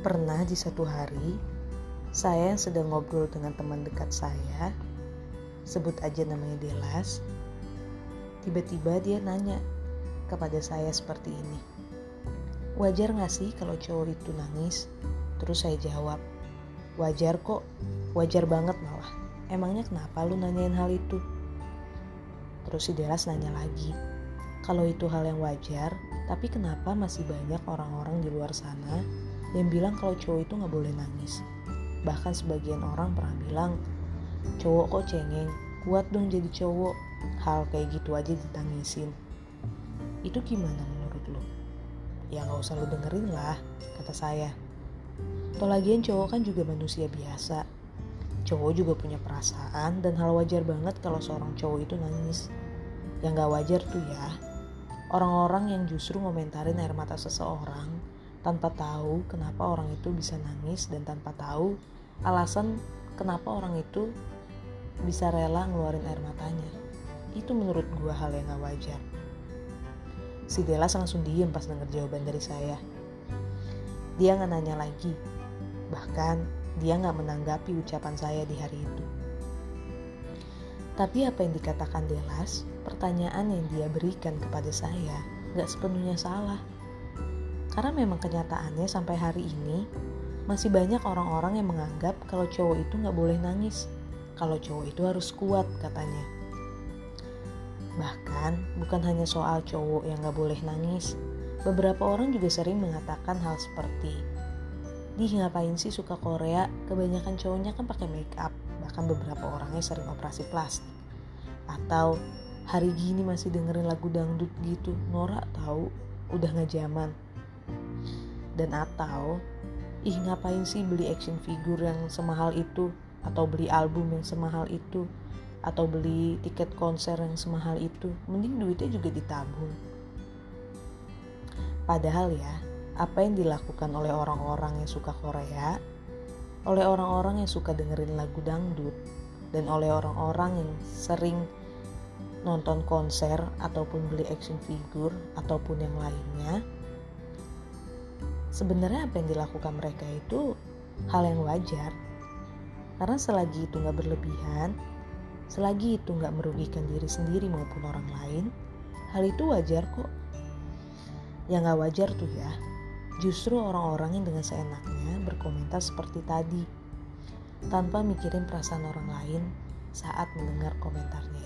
Pernah di satu hari, saya yang sedang ngobrol dengan teman dekat saya, sebut aja namanya Delas, tiba-tiba dia nanya kepada saya seperti ini. Wajar gak sih kalau cowok itu nangis? Terus saya jawab, wajar kok, wajar banget malah. Emangnya kenapa lu nanyain hal itu? Terus si Delas nanya lagi, kalau itu hal yang wajar, tapi kenapa masih banyak orang-orang di luar sana yang bilang kalau cowok itu nggak boleh nangis. Bahkan sebagian orang pernah bilang, cowok kok cengeng, kuat dong jadi cowok. Hal kayak gitu aja ditangisin. Itu gimana menurut lo? Ya nggak usah lo dengerin lah, kata saya. Toh lagian cowok kan juga manusia biasa. Cowok juga punya perasaan dan hal wajar banget kalau seorang cowok itu nangis. Yang gak wajar tuh ya, orang-orang yang justru ngomentarin air mata seseorang tanpa tahu kenapa orang itu bisa nangis dan tanpa tahu alasan kenapa orang itu bisa rela ngeluarin air matanya. Itu menurut gua hal yang gak wajar. Si Delas langsung diem pas denger jawaban dari saya. Dia gak nanya lagi. Bahkan dia gak menanggapi ucapan saya di hari itu. Tapi apa yang dikatakan Delas, pertanyaan yang dia berikan kepada saya gak sepenuhnya salah. Karena memang kenyataannya sampai hari ini masih banyak orang-orang yang menganggap kalau cowok itu nggak boleh nangis. Kalau cowok itu harus kuat katanya. Bahkan bukan hanya soal cowok yang nggak boleh nangis. Beberapa orang juga sering mengatakan hal seperti, Di ngapain sih suka Korea? Kebanyakan cowoknya kan pakai make up. Bahkan beberapa orangnya sering operasi plastik. Atau hari gini masih dengerin lagu dangdut gitu. Norak tahu, udah nggak zaman dan atau ih ngapain sih beli action figure yang semahal itu? Atau beli album yang semahal itu? Atau beli tiket konser yang semahal itu? Mending duitnya juga ditabung. Padahal ya apa yang dilakukan oleh orang-orang yang suka Korea oleh orang-orang yang suka dengerin lagu dangdut dan oleh orang-orang yang sering nonton konser ataupun beli action figure ataupun yang lainnya sebenarnya apa yang dilakukan mereka itu hal yang wajar. Karena selagi itu nggak berlebihan, selagi itu nggak merugikan diri sendiri maupun orang lain, hal itu wajar kok. Yang nggak wajar tuh ya, justru orang-orang yang dengan seenaknya berkomentar seperti tadi, tanpa mikirin perasaan orang lain saat mendengar komentarnya.